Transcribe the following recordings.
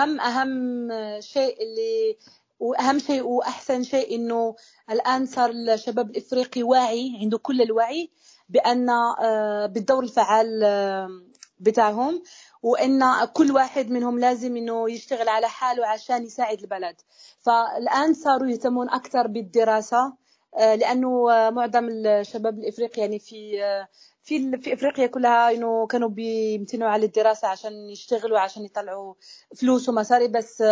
واهم أهم شيء اللي وأهم شيء وأحسن شيء إنه الآن صار الشباب الإفريقي واعي عنده كل الوعي بأن آه، بالدور الفعال آه، بتاعهم وإن كل واحد منهم لازم إنه يشتغل على حاله عشان يساعد البلد. فالآن صاروا يهتمون أكثر بالدراسة آه، لأنه معظم الشباب الإفريقي يعني في في في إفريقيا كلها إنه كانوا بيمتنوا على الدراسة عشان يشتغلوا عشان يطلعوا فلوس ومصاري. بس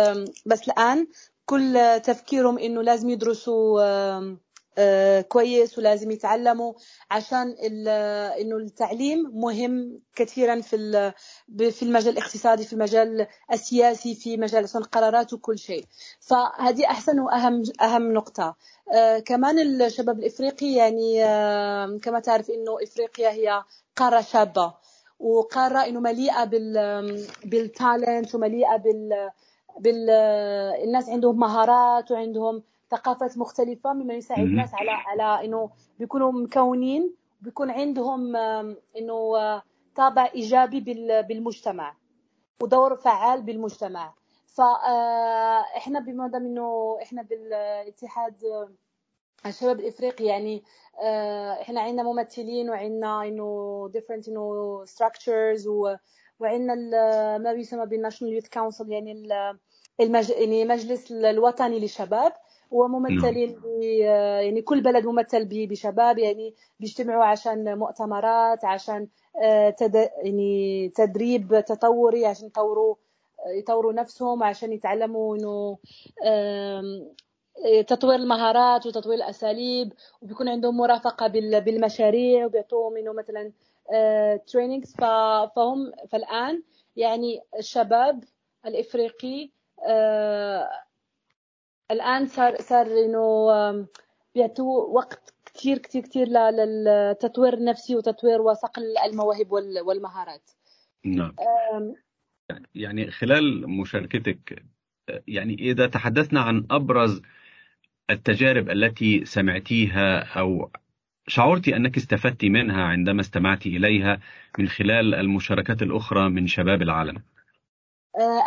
بس الآن كل تفكيرهم إنه لازم يدرسوا كويس ولازم يتعلموا عشان إنه التعليم مهم كثيرا في في المجال الاقتصادي في المجال السياسي في مجال القرارات وكل شيء. فهذه أحسن وأهم أهم نقطة. آه، كمان الشباب الإفريقي يعني آه، كما تعرف إنه إفريقيا هي قارة شابة وقارة إنه مليئة بال بالتالنت ومليئة بال بال الناس عندهم مهارات وعندهم ثقافات مختلفة مما يساعد الناس على على إنه بيكونوا مكونين بيكون عندهم إنه طابع إيجابي بالمجتمع ودور فعال بالمجتمع. فاحنا بما دام إنه إحنا بالاتحاد الشباب الإفريقي يعني إحنا عندنا ممثلين وعندنا إنه different إنه structures وعندنا ما يسمى بالناشونال يوث كونسل يعني المج... يعني مجلس الوطني للشباب. وممثلين نعم. يعني كل بلد ممثل بشباب يعني بيجتمعوا عشان مؤتمرات عشان آه، تد... يعني تدريب تطوري عشان يطوروا يطوروا نفسهم عشان يتعلموا إنه تطوير المهارات وتطوير الأساليب وبيكون عندهم مرافقة بالمشاريع وبيعطوهم إنه مثلا تريننجز آه، فهم فالآن يعني الشباب الإفريقي آه، الآن صار صار إنه بيعطوا وقت كثير كثير كثير للتطوير النفسي وتطوير وصقل المواهب والمهارات. نعم. يعني خلال مشاركتك يعني إذا تحدثنا عن أبرز التجارب التي سمعتيها أو شعرت أنك استفدت منها عندما استمعت إليها من خلال المشاركات الأخرى من شباب العالم.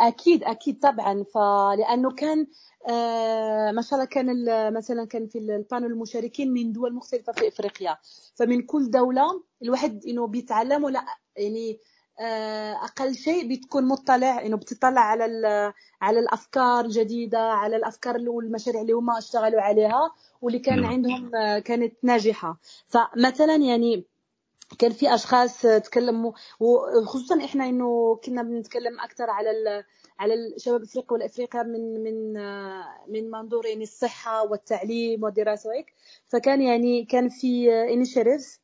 أكيد أكيد طبعا. فلانه كان آه، ما شاء الله كان مثلا كان في البانل المشاركين من دول مختلفة في إفريقيا. فمن كل دولة الواحد إنه بيتعلم ولا يعني آه، أقل شيء بتكون مطلع إنه بتطلع على على الأفكار الجديده على الأفكار والمشاريع اللي هم اشتغلوا عليها واللي كان نعم. عندهم كانت ناجحة. فمثلا يعني كان في أشخاص تكلموا وخصوصا إحنا إنه كنا بنتكلم أكثر على على الشباب إفريقيا والافريقيا من من من منظور يعني الصحة والتعليم والدراسة وهيك. فكان يعني كان في انيشيتيفز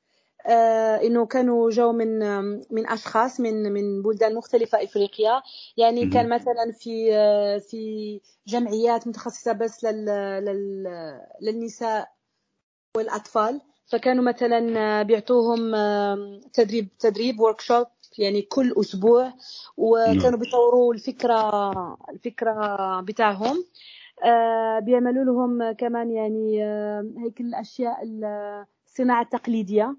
آه إنه كانوا جو من من أشخاص من من بلدان مختلفة إفريقيا. يعني كان مثلا في في جمعيات متخصصة بس لل للنساء والأطفال. فكانوا مثلا بيعطوهم تدريب تدريب ورك شوب يعني كل أسبوع وكانوا نعم. بيطوروا الفكرة الفكرة بتاعهم. آه، بيعملوا لهم كمان يعني هيك الأشياء الصناعه التقليديه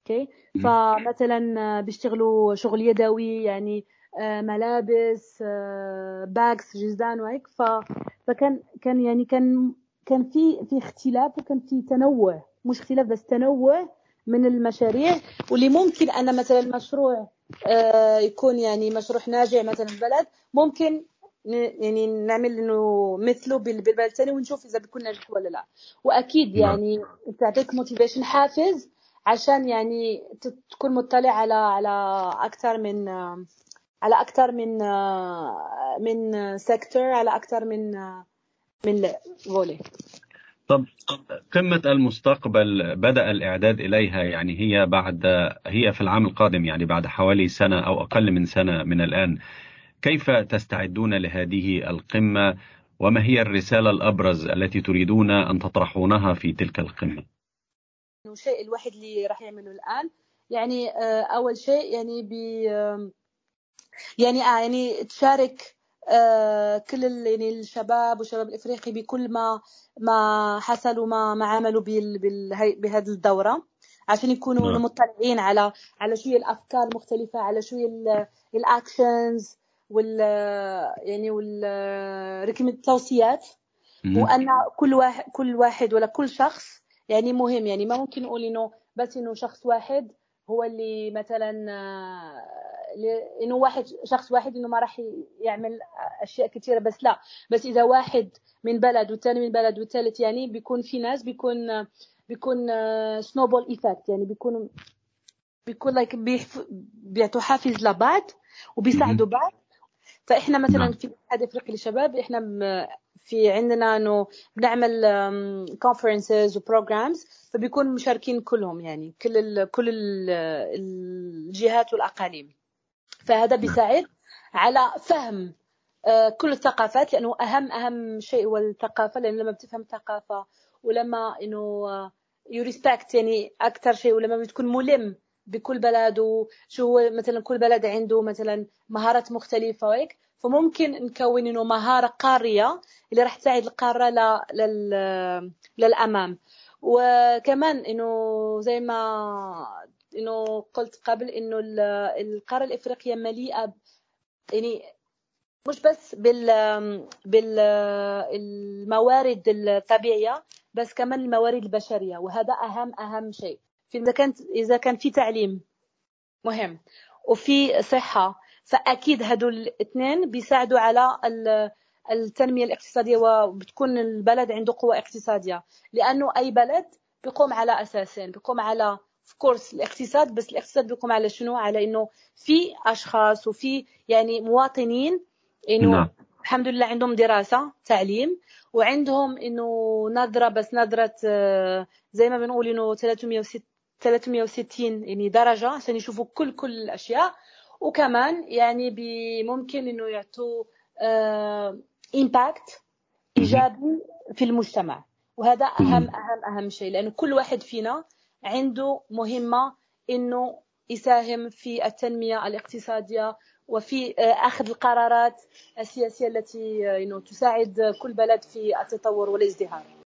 okay؟ نعم. فمثلا بيشتغلوا شغل يدوي يعني آه، ملابس bags آه، جزدان وهيك. فكان كان يعني كان كان في في اختلاف وكان في تنوع. مش اختلاف بس تنوع من المشاريع. واللي ممكن أن مثلا مشروع آه، يكون يعني مشروع ناجح مثلا في بلد ممكن يعني نعمل إنه مثله بالبلد الثاني ونشوف إذا بيكون ناجح ولا لا. وأكيد نعم. يعني بتعطيك motivation حافز عشان يعني تكون مطلع على على أكثر من على أكثر من من sector على أكثر من من فولي طب قمة المستقبل بدأ الإعداد إليها يعني هي بعد هي في العام القادم يعني بعد حوالي سنة أو أقل من سنة من الآن. كيف تستعدون لهذه القمة؟ وما هي الرسالة الأبرز التي تريدون أن تطرحونها في تلك القمة؟ الشيء الوحيد اللي راح يعمله الآن. يعني آه، أول شيء يعني بي يعني آه يعني تشارك كل يعني الشباب والشباب الإفريقي بكل ما ما حصلوا ما ما عملوا بهذه الدورة عشان يكونوا نعم. مطلعين على على شو الأفكار المختلفه على شو ال actions وال يعني وال التوصيات وأن كل واحد كل واحد ولا كل شخص يعني مهم يعني ما ممكن نقول إنه بس إنه شخص واحد هو اللي مثلا إنه واحد شخص واحد إنه ما راح يعمل أشياء كثيره بس لا. بس إذا واحد من بلد والثاني من بلد والثالث يعني بيكون في ناس بيكون بيكون snowball effect يعني بيكون بيكون like بيعطوا حافز لبعض وبيساعدوا بعض. فإحنا مثلا نعم. في الاتحاد الافريقي للشباب إحنا في عندنا إنه بنعمل conferences و programs فبيكون مشاركين كلهم يعني كل ال كل ال الجهات والأقاليم فهذا نعم. بيساعد على فهم آه، كل الثقافات لأنه أهم أهم شيء هو الثقافة لأن لما بتفهم ثقافة ولما إنه يو ريسبكت يعني أكثر شيء ولما بتكون ملم بكل بلد وشو هو مثلا كل بلد عنده مثلا مهارات مختلفة وهيك. فممكن نكون إنه مهارة قارية اللي راح تساعد القارة لل... للأمام. وكمان إنه زي ما إنه قلت قبل إنه القارة الإفريقية مليئة يعني مش بس بال بالموارد الطبيعية بس كمان الموارد البشرية. وهذا اهم أهم شيء. إذا كانت إذا كان في تعليم مهم وفي صحة فأكيد هدول الاثنين بيساعدوا على التنمية الاقتصادية وبتكون البلد عنده قوة اقتصادية لأنه أي بلد بيقوم على أساسين بيقوم على في كورس الاقتصاد بس الاقتصاد بيقوم على شنو على إنه في أشخاص وفي يعني مواطنين إنه نعم. الحمد لله عندهم دراسة تعليم وعندهم إنه نظرة بس نظرة آه، زي ما بنقول إنه 360 360 يعني درجة عشان يشوفوا كل كل الأشياء. وكمان يعني ممكن إنه يعطوا امباكت آه، إيجابي في المجتمع. وهذا اهم اهم أهم شيء. لأنه كل واحد فينا عنده مهمة إنه يساهم في التنمية الاقتصادية وفي آه، أخذ القرارات السياسية التي آه، تساعد كل بلد في التطور والازدهار.